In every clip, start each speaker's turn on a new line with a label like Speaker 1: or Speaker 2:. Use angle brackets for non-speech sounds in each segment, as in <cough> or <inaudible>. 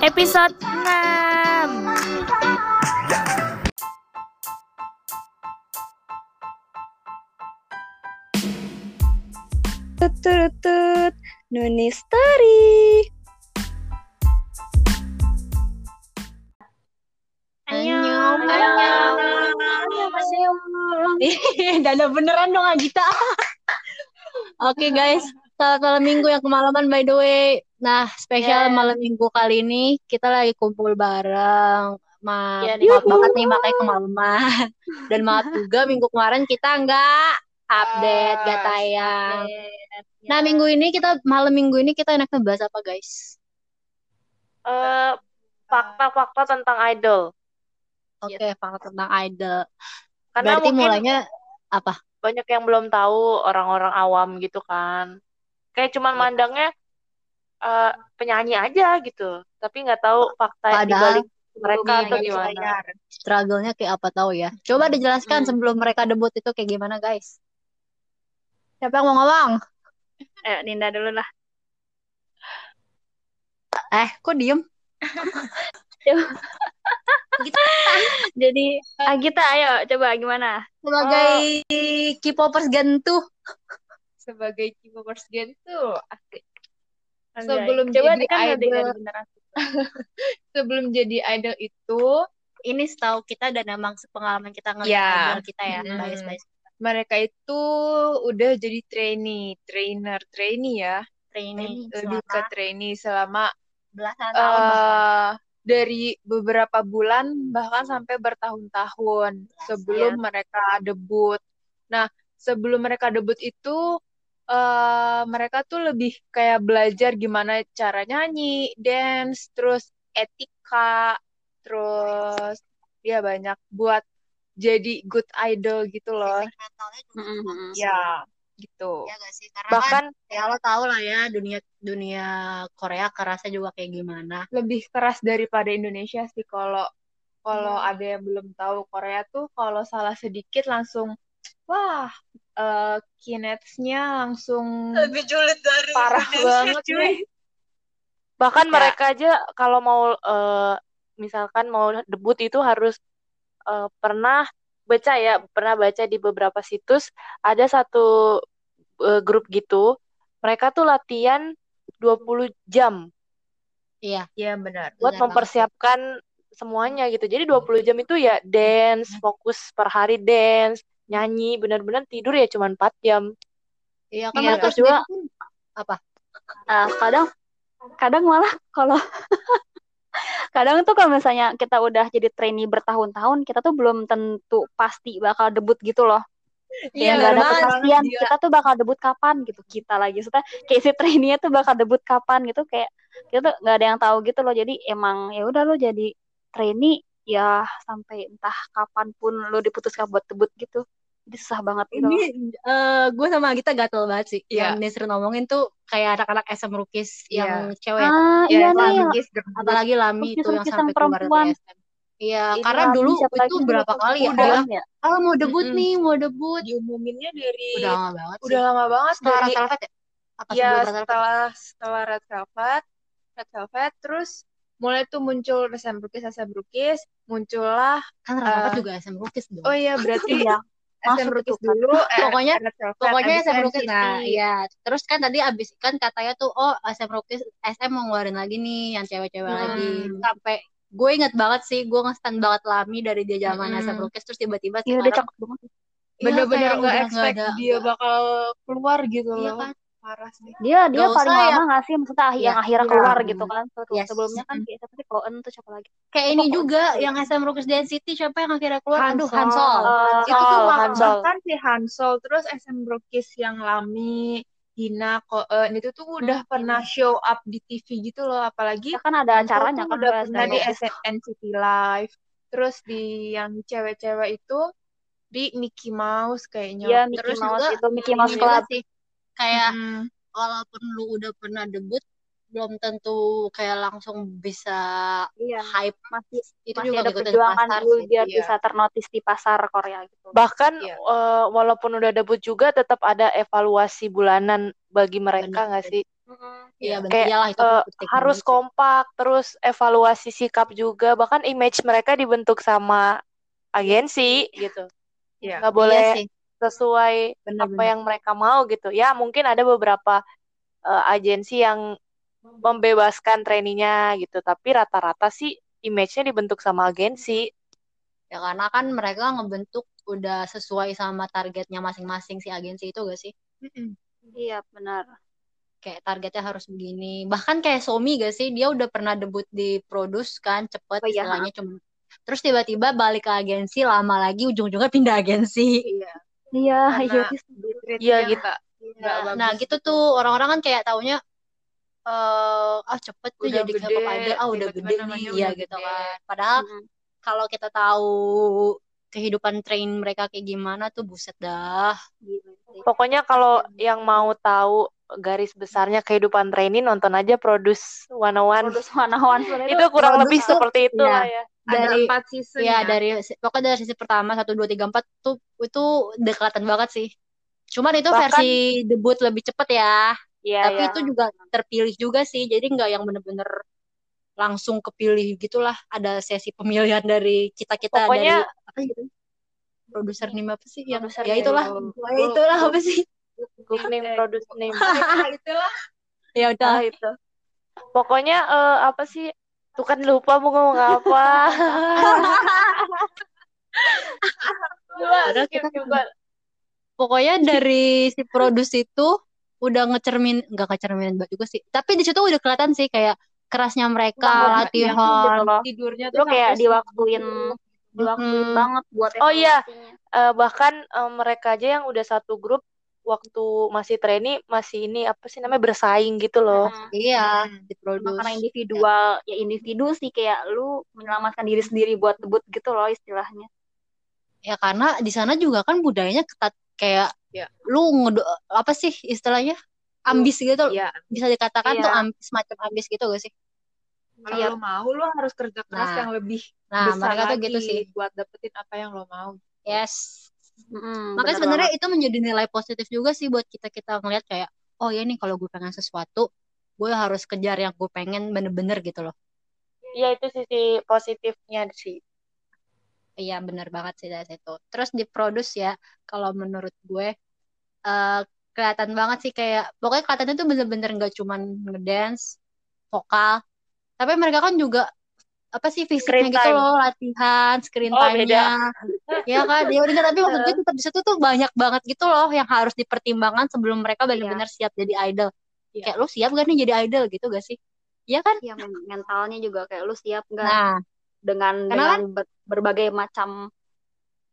Speaker 1: episode 6
Speaker 2: Tutut, Nuni Story.
Speaker 1: Annyeong. <laughs>
Speaker 2: Dada beneran dong Agita. Oke guys, selamat malam minggu yang kemalaman by the way. Nah, spesial
Speaker 1: Yeah.
Speaker 2: malam minggu kali ini kita lagi kumpul bareng. Ma
Speaker 1: Yeah,
Speaker 2: maaf banget nih makanya kemalaman. Dan maaf juga minggu kemarin kita nggak update, nggak tayang. Nah, minggu ini kita malam minggu ini kita enaknya bahas apa guys?
Speaker 1: Eh, fakta-fakta tentang idol.
Speaker 2: Oke, fakta tentang idol.
Speaker 1: Karena
Speaker 2: Berarti
Speaker 1: mungkin
Speaker 2: mulainya apa?
Speaker 1: banyak yang belum tahu orang-orang awam gitu kan. Kayak cuman
Speaker 2: Iya.
Speaker 1: mandangnya eh, penyanyi aja gitu, tapi nggak tahu fakta di balik mereka
Speaker 2: guys,
Speaker 1: gimana.
Speaker 2: struggle-nya kayak apa tahu ya. Coba dijelaskan
Speaker 1: Hmm.
Speaker 2: sebelum mereka debut itu kayak gimana, guys. Siapa yang mau ngomong?
Speaker 3: Eh, Ninda dulu lah.
Speaker 2: Eh, kok diem? <laughs>
Speaker 3: Jadi, Agita, ayo coba gimana?
Speaker 2: Sebagai K-popers gentuh.
Speaker 4: sebagai K-popers asik.
Speaker 3: Anjay.
Speaker 4: Sebelum
Speaker 3: coba
Speaker 4: jadi
Speaker 3: kan
Speaker 4: idol. <laughs> Sebelum jadi idol itu
Speaker 2: Ini setahu kita dan emang pengalaman kita ngeliat
Speaker 4: Ya.
Speaker 2: idol kita ya,
Speaker 4: Mm.
Speaker 2: guys-guys.
Speaker 4: mereka itu udah jadi trainee, trainer, trainee ya,
Speaker 2: Training
Speaker 4: lebih ke trainee selama
Speaker 2: belasan tahun bahkan.
Speaker 4: eh dari beberapa bulan bahkan sampai bertahun-tahun sebelum mereka debut. Nah, sebelum mereka debut itu eh mereka tuh lebih kayak belajar gimana cara nyanyi, dance, terus etika, terus ya banyak buat jadi good idol gitu loh.
Speaker 2: Bagus.
Speaker 4: Ya, gitu.
Speaker 2: Ya gak sih? Karena kan
Speaker 1: Bahkan
Speaker 2: ya lo tau lah ya dunia dunia Korea kerasnya juga kayak gimana.
Speaker 4: Lebih keras daripada Indonesia sih kalau kalau
Speaker 2: Iya.
Speaker 4: ada yang belum tahu Korea tuh kalau salah sedikit langsung wah eh kinetsnya langsung
Speaker 2: Lebih julid dari
Speaker 4: parah banget nih.
Speaker 1: bahkan
Speaker 4: Ya.
Speaker 1: mereka aja kalau mau eh, misalkan mau debut itu harus eh, pernah baca ya, pernah baca di beberapa situs ada satu eh, grup gitu. Mereka tuh latihan 20 jam
Speaker 2: Iya,
Speaker 4: Iya benar.
Speaker 1: buat
Speaker 2: Benar
Speaker 1: mempersiapkan semuanya gitu. Jadi 20 jam itu ya dance, fokus per hari dance, nyanyi, benar-benar tidur ya cuma 4 jam.
Speaker 2: Iya kan
Speaker 4: Iya,
Speaker 3: terus juga
Speaker 2: apa?
Speaker 3: Ah, kadang kadang malah kalau <laughs> kadang tuh kalau misalnya kita udah jadi trainee bertahun-tahun, kita tuh belum tentu pasti bakal debut gitu loh.
Speaker 2: Iya,
Speaker 3: nggak ada kepastian
Speaker 4: Gila.
Speaker 3: kita tuh bakal debut kapan gitu. Kita lagi maksudnya kayak si trainee tuh bakal debut kapan gitu kayak kita tuh nggak ada yang tahu gitu loh. Jadi emang ya udah lo jadi trainee ya sampai entah kapan pun lo diputuskan buat debut gitu. Jadi susah banget gitu.
Speaker 2: Ini eh gue sama Gita gatel banget sih.
Speaker 4: Iya.
Speaker 2: Yang Nisrin ngomongin tuh kayak anak-anak SM Rukis yang cewek.
Speaker 3: Ah,
Speaker 4: Ya,
Speaker 3: iya nih.
Speaker 4: Rukis debut.
Speaker 2: Apalagi Lami
Speaker 3: Rukis-
Speaker 2: itu yang
Speaker 3: Rukis
Speaker 2: sampai
Speaker 3: yang
Speaker 2: keluar
Speaker 3: perempuan.
Speaker 2: dari SM. Iya,
Speaker 1: Ini
Speaker 2: karena
Speaker 3: Lami,
Speaker 2: dulu itu berapa kali ya?
Speaker 4: Udah.
Speaker 2: Bilang,
Speaker 3: ya?
Speaker 2: ah mau debut
Speaker 4: Mm-mm.
Speaker 2: nih, mau debut.
Speaker 4: diumuminnya dari
Speaker 2: Udah lama banget sih.
Speaker 4: udah lama banget
Speaker 2: Setelah
Speaker 4: dari
Speaker 2: Red Velvet ya? Apa
Speaker 4: ya setelah setelah Red Velvet Red Velvet terus mulai tuh muncul SM Rukis SM Rukis muncullah
Speaker 2: Kan Red Velvet
Speaker 4: Eh,
Speaker 2: juga SM Rukis dong.
Speaker 4: oh iya <laughs> berarti
Speaker 3: Iya.
Speaker 4: SM
Speaker 3: Masuk kan.
Speaker 4: dulu <laughs> eh,
Speaker 2: Pokoknya- Pokoknya SM.
Speaker 4: NCT.
Speaker 2: Nah, iya. Terus kan tadi abis kan katanya tuh, oh SM Rukis, SM mau ngeluarin lagi nih yang cewek-cewek
Speaker 4: Hmm.
Speaker 2: lagi. Sampai gue inget banget sih, gue nge-stand banget Lami dari dia zaman
Speaker 4: Mm-mm.
Speaker 2: SM Rukis. Terus tiba-tiba
Speaker 3: Iya, cakep banget.
Speaker 2: Iya,
Speaker 4: bener-bener
Speaker 2: kayak
Speaker 4: nggak
Speaker 2: udah
Speaker 4: expect
Speaker 2: ada-
Speaker 4: dia bakal keluar gitu
Speaker 2: Iya
Speaker 4: loh
Speaker 2: kan?
Speaker 4: Parah sih
Speaker 3: Dia dia
Speaker 2: Nggak
Speaker 3: paling
Speaker 2: usah
Speaker 3: lama
Speaker 2: ya.
Speaker 3: nggak sih maksudnya ah- yang
Speaker 2: Iya,
Speaker 3: akhirnya
Speaker 4: iya.
Speaker 3: keluar gitu kan. Tuh,
Speaker 2: Yes.
Speaker 3: Sebelumnya kan kayak siapa sih Koen tuh siapa lagi?
Speaker 2: Kayak ini juga yang SM Rukis Dance City siapa yang akhirnya keluar? Aduh,
Speaker 4: Hansol.
Speaker 2: Hansol.
Speaker 3: Eh,
Speaker 4: itu tuh
Speaker 1: Hansol, Hansol.
Speaker 4: bahkan si Hansol terus SM Rukis yang Lami Hina Koen itu tuh udah
Speaker 2: Hmm.
Speaker 4: pernah show up di TV gitu loh apalagi
Speaker 3: Ya kan ada
Speaker 4: Hansol
Speaker 3: acaranya kan
Speaker 4: udah pernah di
Speaker 3: SM.
Speaker 4: S- NCT Live terus di yang cewek-cewek itu di Mickey Mouse kayaknya
Speaker 3: Iya, Mickey
Speaker 2: Terus
Speaker 3: Mouse
Speaker 2: juga
Speaker 3: itu Mickey Mouse Club.
Speaker 2: sih kayak
Speaker 4: Mm-mm.
Speaker 2: walaupun lu udah pernah debut belum tentu kayak langsung bisa
Speaker 3: Iya.
Speaker 2: hype
Speaker 3: Masih
Speaker 2: itu
Speaker 3: masih
Speaker 2: juga
Speaker 3: ada perjuangan
Speaker 2: pasar
Speaker 3: dulu
Speaker 2: sih.
Speaker 3: biar
Speaker 4: Iya.
Speaker 3: bisa ternotis di pasar Korea gitu.
Speaker 1: Bahkan
Speaker 4: Iya.
Speaker 1: eh, walaupun udah debut juga tetap ada evaluasi bulanan bagi mereka nggak sih?
Speaker 2: Iya benar
Speaker 1: Kayak,
Speaker 2: iyalah itu penting
Speaker 1: harus kompak, terus evaluasi sikap juga, bahkan image mereka dibentuk sama agensi gitu.
Speaker 4: Iya.
Speaker 1: Nggak
Speaker 2: Iya
Speaker 1: boleh
Speaker 2: sih,
Speaker 1: sesuai apa
Speaker 2: benar-benar.
Speaker 1: yang mereka mau gitu. Ya mungkin ada beberapa eh, agensi yang membebaskan trainingnya gitu, tapi rata-rata sih image-nya dibentuk sama agensi.
Speaker 2: Ya karena kan mereka ngebentuk udah sesuai sama targetnya masing-masing si agensi itu gak sih?
Speaker 4: Mm-mm.
Speaker 3: Iya benar.
Speaker 2: Kayak targetnya harus begini. Bahkan kayak Somi gak sih? Dia udah pernah debut di Produce kan, cepet
Speaker 3: Oh iya,
Speaker 2: istilahnya cuma. Terus tiba-tiba balik ke agensi, lama lagi ujung-ujungnya pindah agensi.
Speaker 4: Iya.
Speaker 3: Iya, iya.
Speaker 1: Iya, gitu.
Speaker 4: bagus
Speaker 2: Nah gitu tuh orang-orang kan kayak taunya eh ah cepet tuh
Speaker 4: Udah
Speaker 2: jadi
Speaker 4: gede,
Speaker 2: K-pop idol, ah udah gede nih, iya
Speaker 4: gede.
Speaker 2: gitu kan. Padahal
Speaker 3: Mm-mm.
Speaker 2: kalau kita tahu kehidupan train mereka kayak gimana tuh buset dah.
Speaker 1: Pokoknya kalau yang mau tahu garis besarnya kehidupan trainee nonton aja Produce 101.
Speaker 3: Produce one-on-one sebenarnya
Speaker 1: Itu kurang
Speaker 2: Produce
Speaker 1: lebih
Speaker 2: tuh,
Speaker 1: seperti itu
Speaker 2: iya.
Speaker 1: lah ya.
Speaker 4: Ada
Speaker 2: Dari
Speaker 4: empat season
Speaker 2: ya
Speaker 4: ya.
Speaker 2: dari pokoknya dari sisi pertama satu dua tiga empat tuh itu kelihatan banget sih. Cuman itu
Speaker 1: Bahkan-
Speaker 2: versi debut lebih cepet ya.
Speaker 1: Iya,
Speaker 2: Tapi
Speaker 1: iya.
Speaker 2: itu juga terpilih juga sih. Jadi nggak yang bener-bener langsung kepilih gitulah. Ada sesi pemilihan dari kita-kita
Speaker 1: Pokoknya-
Speaker 2: dari apa gitu? Produser nim apa sih? Yang
Speaker 1: Produser
Speaker 2: ya itulah.
Speaker 4: Oh,
Speaker 2: Ya itulah apa sih?
Speaker 1: Group name, <laughs> produce name.
Speaker 4: itulah. <laughs>
Speaker 2: ya udah.
Speaker 1: Ah, itu. Pokoknya eh, apa sih? Tuh kan lupa mau ngomong apa.
Speaker 2: Padahal
Speaker 1: skip
Speaker 2: kita-
Speaker 1: juga.
Speaker 2: Pokoknya dari si produs itu udah ngecermin, nggak ngecermin banget juga sih. Tapi di situ udah kelihatan sih kayak kerasnya mereka
Speaker 3: Banget,
Speaker 2: latihan.
Speaker 3: gitu loh.
Speaker 4: Tidurnya tuh
Speaker 3: kayak diwaktuin diwaktuin
Speaker 2: Mm-mm.
Speaker 3: banget buat
Speaker 1: Oh iya. Eh, bahkan eh, mereka aja yang udah satu grup waktu masih trainee masih ini apa sih namanya bersaing gitu loh.
Speaker 3: Mm.
Speaker 2: Iya,
Speaker 4: Hmm.
Speaker 2: di produs.
Speaker 3: Emang karena individual ya individu sih kayak lu menyelamatkan diri sendiri buat debut gitu loh istilahnya.
Speaker 2: Ya karena di sana juga kan budayanya ketat kayak
Speaker 4: Ya.
Speaker 2: lu ngedo apa sih istilahnya ambis gitu
Speaker 4: Iya.
Speaker 2: bisa dikatakan
Speaker 3: Iya.
Speaker 2: tuh ambis semacam ambis gitu gak sih?
Speaker 4: Kalau
Speaker 3: Iya.
Speaker 4: lo mau, lo harus kerja keras
Speaker 2: Nah,
Speaker 4: yang lebih
Speaker 2: Nah,
Speaker 4: besar
Speaker 2: mereka tuh gitu sih.
Speaker 4: buat dapetin apa yang lo mau.
Speaker 2: Yes.
Speaker 3: Mm-mm,
Speaker 2: Makanya sebenarnya itu menjadi nilai positif juga sih buat kita kita ngeliat kayak oh ya nih kalau gue pengen sesuatu gue harus kejar yang gue pengen bener-bener gitu loh.
Speaker 1: Iya itu sisi positifnya sih.
Speaker 2: Iya bener banget sih dari situ. Terus di produce ya kalau menurut gue eh kelihatan banget sih kayak pokoknya kelihatannya tuh bener-bener nggak cuman ngedance, vokal, tapi mereka kan juga apa sih fisiknya
Speaker 1: Screen
Speaker 2: gitu
Speaker 1: time.
Speaker 2: loh latihan screen
Speaker 1: Oh,
Speaker 2: time-nya. ya kan? Ya udah tapi maksud <laughs> gue tetap di situ tuh banyak banget gitu loh yang harus dipertimbangkan sebelum mereka benar-benar siap jadi idol.
Speaker 4: Iya.
Speaker 2: kayak lu siap gak nih jadi idol gitu gak sih? Iya kan?
Speaker 3: Ya men- mentalnya juga kayak lu siap nggak
Speaker 2: nah.
Speaker 3: dengan
Speaker 2: karena
Speaker 3: dengan ber- berbagai macam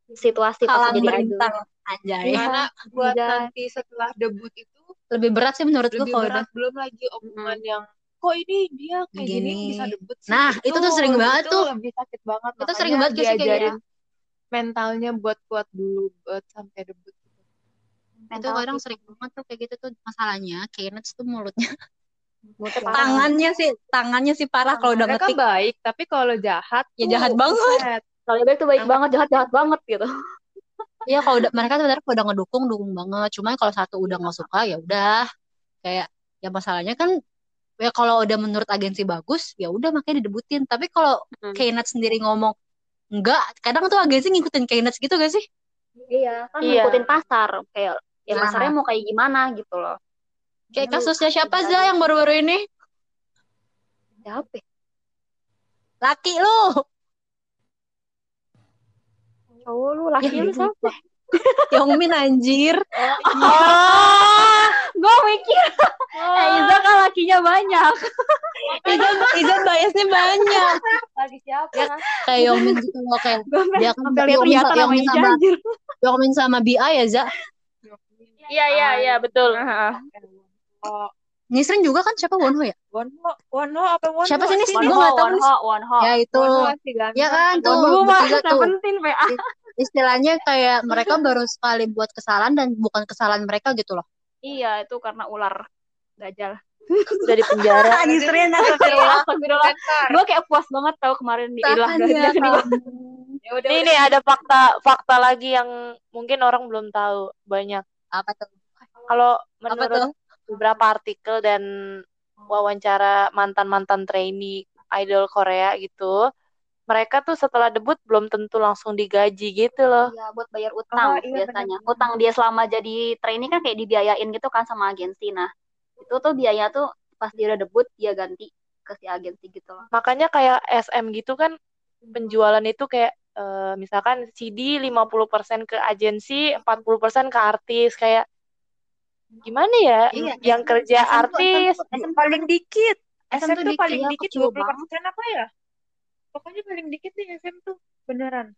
Speaker 3: situasi pas jadi idol.
Speaker 2: anjay.
Speaker 3: Iya.
Speaker 4: Karena buat
Speaker 3: Anjay.
Speaker 4: nanti setelah debut itu?
Speaker 2: Lebih berat sih menurut gue
Speaker 4: lebih
Speaker 2: kalau
Speaker 4: berat
Speaker 2: udah.
Speaker 4: belum lagi omongan yang kok ini dia kayak gini,
Speaker 2: Gini.
Speaker 4: bisa debut sih.
Speaker 2: Nah, itu tuh sering banget
Speaker 4: itu
Speaker 2: tuh.
Speaker 4: lebih sakit banget
Speaker 2: Itu
Speaker 4: Makanya
Speaker 2: sering banget kayak sih kayak
Speaker 4: diajarin
Speaker 2: gitu.
Speaker 4: mentalnya buat kuat dulu buat sampai debut
Speaker 2: itu
Speaker 3: Mental
Speaker 2: kadang
Speaker 3: sih.
Speaker 2: sering banget tuh kayak gitu tuh masalahnya Kenneth tuh mulutnya <laughs> tangannya sih tangannya sih parah kalau udah
Speaker 4: mereka
Speaker 2: ngetik
Speaker 4: baik tapi kalau jahat
Speaker 2: Ya
Speaker 4: tuh
Speaker 2: jahat banget.
Speaker 3: Kalau baik tuh baik
Speaker 4: Angkat
Speaker 3: banget, jahat jahat banget gitu. <laughs>
Speaker 2: Iya kalau udah mereka sebenarnya kalau udah ngedukung dukung banget cuman kalau satu udah nggak suka ya udah kayak ya masalahnya kan ya kalau udah menurut agensi bagus ya udah makanya didebutin tapi kalau
Speaker 3: Hmm.
Speaker 2: Kenneth sendiri ngomong enggak kadang tuh agensi ngikutin Kenneth gitu gak sih
Speaker 3: Iya, kan
Speaker 1: Iya.
Speaker 3: ngikutin pasar kayak ya
Speaker 2: Nah.
Speaker 3: pasarnya mau kayak gimana gitu loh.
Speaker 2: kayak
Speaker 3: Aduh,
Speaker 2: kasusnya siapa Za yang baru-baru ini
Speaker 3: Siapa? ya?
Speaker 2: laki lu
Speaker 3: Cowok lu, laki
Speaker 2: Ya,
Speaker 3: lu siapa?
Speaker 2: Yongmin anjir.
Speaker 1: Oh, <laughs>
Speaker 3: Gue mikir, eh Iza kan lakinya banyak.
Speaker 2: Izan Izan biasnya banyak.
Speaker 1: Lagi siapa?
Speaker 2: kayak Yongmin gitu loh kayak
Speaker 3: Gue
Speaker 2: dia kan Yongmin, Yongmin
Speaker 3: Iza.
Speaker 2: sama
Speaker 3: anjir.
Speaker 2: Yongmin sama Bia ya Za?
Speaker 1: Iya iya iya betul.
Speaker 4: oh.
Speaker 2: Nisrin juga kan? Siapa Wonho ya?
Speaker 4: Wonho Wonho apa Wonho
Speaker 2: Siapa sih, Nis?
Speaker 3: One
Speaker 2: Gua
Speaker 3: ho,
Speaker 2: nggak tahu,
Speaker 3: one
Speaker 2: Nis.
Speaker 3: ho, one ho.
Speaker 2: ya itu.
Speaker 4: Wonho
Speaker 2: ya kan tuh.
Speaker 3: Mah
Speaker 2: bertiga tuh.
Speaker 3: Seventeen PA.
Speaker 2: Istilahnya kayak mereka baru sekali buat kesalahan dan bukan kesalahan mereka gitu loh
Speaker 3: Iya, itu karena ular dajal.
Speaker 1: Udah di penjara. <laughs>
Speaker 2: Nisrin
Speaker 3: Astagfirullah, astagfirullah.
Speaker 4: Bentar.
Speaker 3: Gue kayak puas banget tau kemarin di ilah
Speaker 2: ya, <laughs>
Speaker 4: ya udah
Speaker 1: Nih nih ada fakta fakta lagi yang mungkin orang belum tahu banyak.
Speaker 2: apa tuh
Speaker 1: Kalau menurut
Speaker 2: tuh
Speaker 1: beberapa artikel dan wawancara mantan-mantan trainee idol Korea gitu, mereka tuh setelah debut belum tentu langsung digaji gitu loh.
Speaker 3: Iya, buat bayar utang
Speaker 4: Oh, iya,
Speaker 3: biasanya.
Speaker 4: benar.
Speaker 3: Utang dia selama jadi trainee kan kayak dibiayain gitu kan sama agensi. Nah, itu tuh biaya tuh pas dia udah debut dia ganti ke si agensi gitu loh.
Speaker 1: Makanya kayak SM gitu kan penjualan itu kayak eh, misalkan CD 50% ke agensi, 40% ke artis kayak gimana ya?
Speaker 2: Iya,
Speaker 1: yang
Speaker 2: SM
Speaker 1: kerja
Speaker 2: SM tuh-
Speaker 1: artis
Speaker 2: SM tuh-
Speaker 4: paling dikit.
Speaker 2: SM
Speaker 4: SM
Speaker 2: tuh
Speaker 4: tuh
Speaker 2: dikit,
Speaker 4: paling
Speaker 3: ya,
Speaker 4: dikit
Speaker 3: kecil
Speaker 4: 20
Speaker 3: banget.
Speaker 4: persen apa ya? Pokoknya paling dikit nih SM tuh beneran.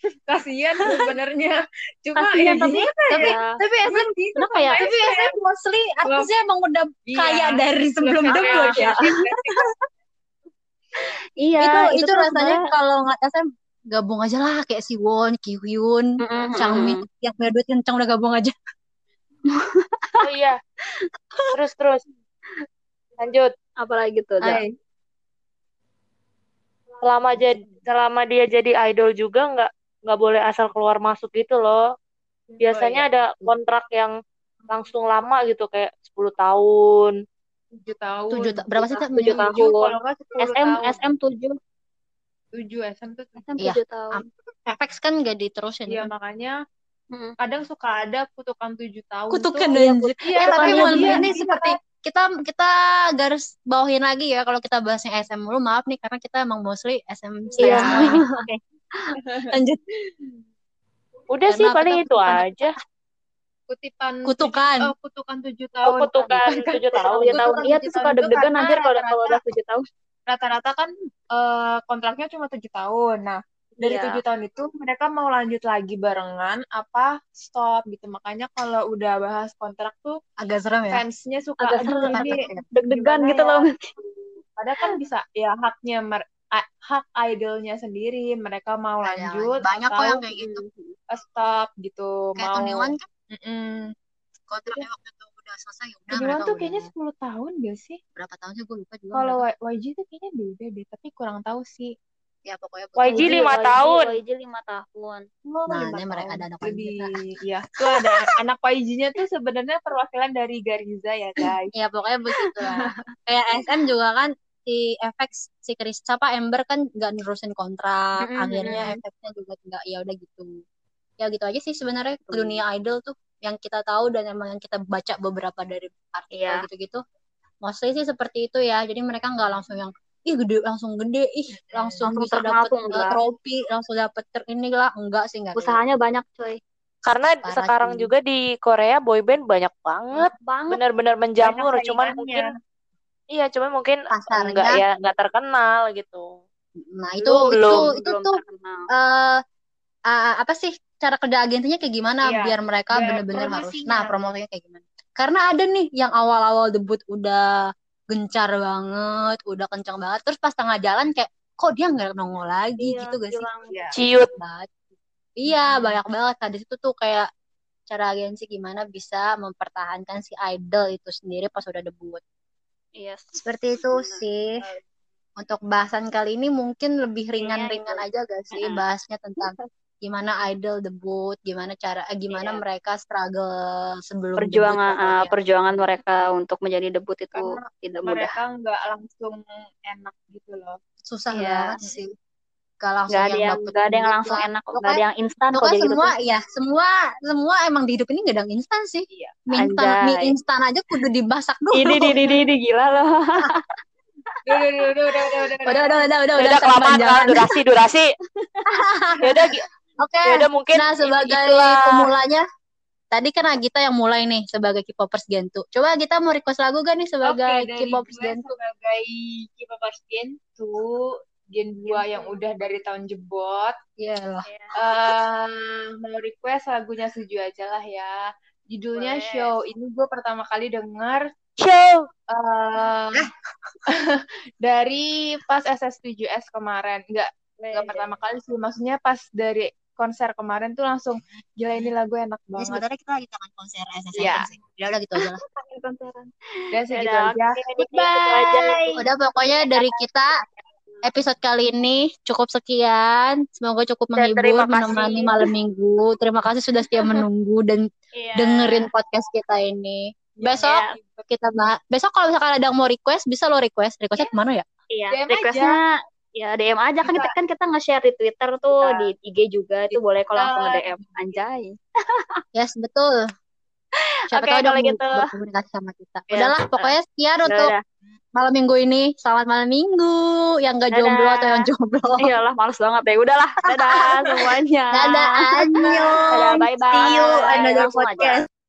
Speaker 4: <laughs> Kasihan sebenarnya. Cuma
Speaker 3: Kasihan,
Speaker 4: ya
Speaker 3: tapi-
Speaker 4: gimana
Speaker 2: tapi
Speaker 4: ya?
Speaker 2: tapi SM
Speaker 4: gitu
Speaker 3: Kenapa ya?
Speaker 2: tapi SM mostly artisnya emang udah
Speaker 4: Iya.
Speaker 2: kaya dari sebelum debut ya. <laughs>
Speaker 3: Iya,
Speaker 2: itu itu,
Speaker 3: tuh
Speaker 2: rasanya kalau nggak SM gabung aja lah kayak si Won, Kyuhyun,
Speaker 3: Mm-mm,
Speaker 2: Changmin
Speaker 3: mm-mm.
Speaker 2: yang punya duit kencang udah gabung aja.
Speaker 1: Oh iya. Terus terus. Lanjut.
Speaker 3: Apalagi tuh?
Speaker 4: Ay,
Speaker 1: Selama jadi selama dia jadi idol juga nggak nggak boleh asal keluar masuk gitu loh. Biasanya
Speaker 4: Oh, iya.
Speaker 1: ada kontrak yang langsung lama gitu kayak 10 tahun.
Speaker 4: 7 tahun.
Speaker 2: Tujuh ta- berapa sih?
Speaker 3: Tujuh tahun.
Speaker 4: Kalau nggak 10
Speaker 3: SM
Speaker 4: tahun.
Speaker 3: SM 7
Speaker 4: 7 SM tuh.
Speaker 3: SM
Speaker 2: Iya.
Speaker 3: 7 tahun.
Speaker 2: FX kan gak diterusin
Speaker 4: Iya,
Speaker 2: kan.
Speaker 4: makanya
Speaker 3: Mm.
Speaker 4: kadang suka ada kutukan 7 tahun
Speaker 2: Kutukan
Speaker 4: tuh. Iya,
Speaker 2: Eh, tapi
Speaker 3: dia.
Speaker 2: ini seperti kita kita garis bawahin lagi ya kalau kita bahasnya SM dulu maaf nih karena kita emang mostly SM style
Speaker 3: Iya. <laughs>
Speaker 2: Oke. Lanjut.
Speaker 1: Udah
Speaker 2: Karena
Speaker 1: sih
Speaker 2: apa
Speaker 1: paling itu
Speaker 2: kutukan?
Speaker 1: aja.
Speaker 4: kutipan
Speaker 2: Kutukan.
Speaker 4: tujuh- oh, kutukan 7
Speaker 1: Oh,
Speaker 4: tahun.
Speaker 1: kutukan
Speaker 4: Bukan.
Speaker 1: 7 tahun.
Speaker 3: Tujuh tahun.
Speaker 4: Kutukan
Speaker 3: Iya
Speaker 4: tujuh
Speaker 3: tuh suka deg-degan anjir kalau kalau udah 7 tahun.
Speaker 4: Rata-rata kan eh, kontraknya cuma 7 tahun. Nah, dari
Speaker 3: Iya.
Speaker 4: 7 tahun itu mereka mau lanjut lagi barengan apa stop gitu. Makanya kalau udah bahas kontrak tuh
Speaker 2: Agak serem ya.
Speaker 4: fansnya suka
Speaker 3: Agak serem,
Speaker 4: ini
Speaker 3: Deg-degan gitu
Speaker 4: ya?
Speaker 3: loh.
Speaker 4: Padahal kan bisa ya haknya mer- hak idolnya sendiri mereka mau
Speaker 2: Ada
Speaker 4: lanjut
Speaker 2: banyak kok yang kayak gitu.
Speaker 4: eh, stop gitu
Speaker 2: Kayak
Speaker 4: mau
Speaker 2: Tony kan kontraknya waktu itu udah selesai ya udah
Speaker 4: Tony
Speaker 2: mereka
Speaker 4: tuh kayaknya 10 tahun gak sih?
Speaker 2: berapa tahun sih gue lupa juga.
Speaker 4: Kalau YG tuh kayaknya beda deh, tapi kurang tahu sih.
Speaker 2: Ya pokoknya
Speaker 1: YG lima tahun.
Speaker 3: YG 5 tahun.
Speaker 4: Oh,
Speaker 2: Nah,
Speaker 4: lima
Speaker 2: ini mereka ada anak YG.
Speaker 4: ya. Tuh ada anak YG-nya tuh sebenarnya perwakilan dari Gariza ya, guys.
Speaker 2: Ya pokoknya begitu lah. Kayak SM juga kan si FX si Chris siapa Ember kan nggak nerusin kontrak,
Speaker 3: Mm-mm,
Speaker 2: akhirnya
Speaker 3: mm-mm.
Speaker 2: FX-nya juga nggak ya udah gitu. Ya gitu aja sih sebenarnya dunia idol tuh yang kita tahu dan emang yang kita baca beberapa dari artikel
Speaker 3: Iya.
Speaker 2: gitu-gitu. Mostly sih seperti itu ya. Jadi mereka nggak langsung yang ih gede langsung gede, ih langsung,
Speaker 3: Langsung
Speaker 2: bisa uh,
Speaker 3: enggak.
Speaker 2: trofi, langsung dapet ter ini lah, enggak sih enggak.
Speaker 3: Usahanya banyak, coy.
Speaker 1: Karena
Speaker 2: Parah
Speaker 1: sekarang
Speaker 2: sih.
Speaker 1: juga di Korea boyband banyak banget,
Speaker 3: Banget.
Speaker 1: benar-benar menjamur.
Speaker 4: Banyak
Speaker 1: Cuman mungkin iya, cuman mungkin
Speaker 2: Pasarnya.
Speaker 1: enggak ya enggak terkenal gitu.
Speaker 2: Nah, itu
Speaker 1: Belum,
Speaker 2: itu
Speaker 1: belum,
Speaker 2: itu
Speaker 3: Belum
Speaker 2: tuh
Speaker 3: terkenal.
Speaker 2: eh ah, apa sih cara kerja agensinya kayak gimana
Speaker 4: Iya,
Speaker 2: biar mereka
Speaker 4: biar
Speaker 2: bener-bener harus nah promosinya kayak gimana karena ada nih yang awal-awal debut udah gencar banget udah kencang banget terus pas tengah jalan kayak kok dia nggak nongol lagi
Speaker 3: Iya,
Speaker 2: gitu gak sih.
Speaker 4: Iya.
Speaker 1: Ciut.
Speaker 2: banget iya banyak banget nah di situ tuh kayak cara agensi gimana bisa mempertahankan si idol itu sendiri pas udah debut
Speaker 3: Iya.
Speaker 2: seperti itu sih untuk bahasan kali ini mungkin lebih ringan-ringan
Speaker 3: itu.
Speaker 2: aja gak sih bahasnya tentang <laughs> gimana idol debut, gimana cara eh, gimana
Speaker 3: Iya.
Speaker 2: mereka struggle sebelum
Speaker 3: Perjuangan
Speaker 2: debut
Speaker 3: ah,
Speaker 2: pokoknya.
Speaker 3: perjuangan mereka untuk menjadi debut itu
Speaker 4: Karena
Speaker 3: tidak mudah.
Speaker 4: Mereka nggak langsung enak gitu loh.
Speaker 2: Susah
Speaker 3: Iya.
Speaker 2: banget sih. Gak langsung
Speaker 3: Gak ada
Speaker 2: yang
Speaker 3: yang gak ada yang langsung
Speaker 2: lah.
Speaker 3: enak, gak
Speaker 2: Pokoknya-
Speaker 3: ada yang instan kok jadi gitu
Speaker 2: semua
Speaker 3: tuh.
Speaker 2: ya semua semua emang di hidup ini gak ada yang instan sih.
Speaker 4: Iya.
Speaker 2: Mie instan, mie instan aja kudu dimasak dulu.
Speaker 3: Ini ini ini ini gila loh.
Speaker 4: Udah, udah, udah, udah, udah, udah,
Speaker 2: udah udah udah udah udah
Speaker 1: udah kelamaan
Speaker 2: kepanjangan.
Speaker 1: durasi durasi. <laughs> ya udah gi-
Speaker 2: Oke.
Speaker 1: ya udah mungkin
Speaker 2: Nah, sebagai
Speaker 1: itulah.
Speaker 2: pemulanya, tadi kan Agita yang mulai nih sebagai K-popers Gentu. Coba kita mau request lagu gak nih sebagai
Speaker 4: dari
Speaker 2: K-popers Gentu?
Speaker 4: sebagai K-popers Gen 2, Gen 2 yang udah dari tahun jebot,
Speaker 2: Iya lah.
Speaker 4: eh mau request lagunya Suju aja lah ya. Judulnya
Speaker 3: Boleh.
Speaker 4: Show. Ini gue pertama kali denger
Speaker 1: show.
Speaker 4: eh <laughs> dari pas SS7S kemarin. Enggak, enggak pertama kali sih. Maksudnya pas dari konser kemarin tuh langsung gila ini lagu enak
Speaker 2: Jadi
Speaker 4: banget.
Speaker 2: sebenarnya kita lagi tangan konser SSN
Speaker 4: Iya.
Speaker 2: sih. Ya udah gitu aja lah.
Speaker 4: Dan segitu
Speaker 1: Yaudah,
Speaker 4: aja.
Speaker 1: oke, gitu aja.
Speaker 2: Udah pokoknya dari kita episode kali ini cukup sekian. Semoga cukup menghibur, menemani
Speaker 1: kasih.
Speaker 2: malam minggu. Terima kasih sudah setia menunggu dan
Speaker 3: Iya.
Speaker 2: dengerin podcast kita ini. besok
Speaker 3: Ya.
Speaker 2: kita bahas. Besok kalau misalkan ada yang mau request, bisa lo request. Requestnya ke mana ya?
Speaker 3: Iya,
Speaker 4: DM
Speaker 3: requestnya ya DM aja kan kita kan kita nge-share di Twitter tuh,
Speaker 4: Iya.
Speaker 3: di IG juga itu boleh kalau langsung nge-DM anjay.
Speaker 2: Yes, betul. Siapa
Speaker 3: Oke,
Speaker 2: tahu ada
Speaker 3: kalau
Speaker 2: yang mau
Speaker 3: gitu.
Speaker 2: berkomunikasi sama kita.
Speaker 3: Ya,
Speaker 2: Udahlah, pokoknya sekian
Speaker 3: Ya
Speaker 2: untuk malam minggu ini. Selamat malam minggu. Yang gak
Speaker 3: Dadah.
Speaker 2: jomblo atau yang jomblo.
Speaker 3: Iyalah males banget deh. Udahlah, dadah <laughs> semuanya.
Speaker 2: Dadah.
Speaker 3: Dadah, bye bye.
Speaker 2: See you another
Speaker 3: aja.
Speaker 2: podcast.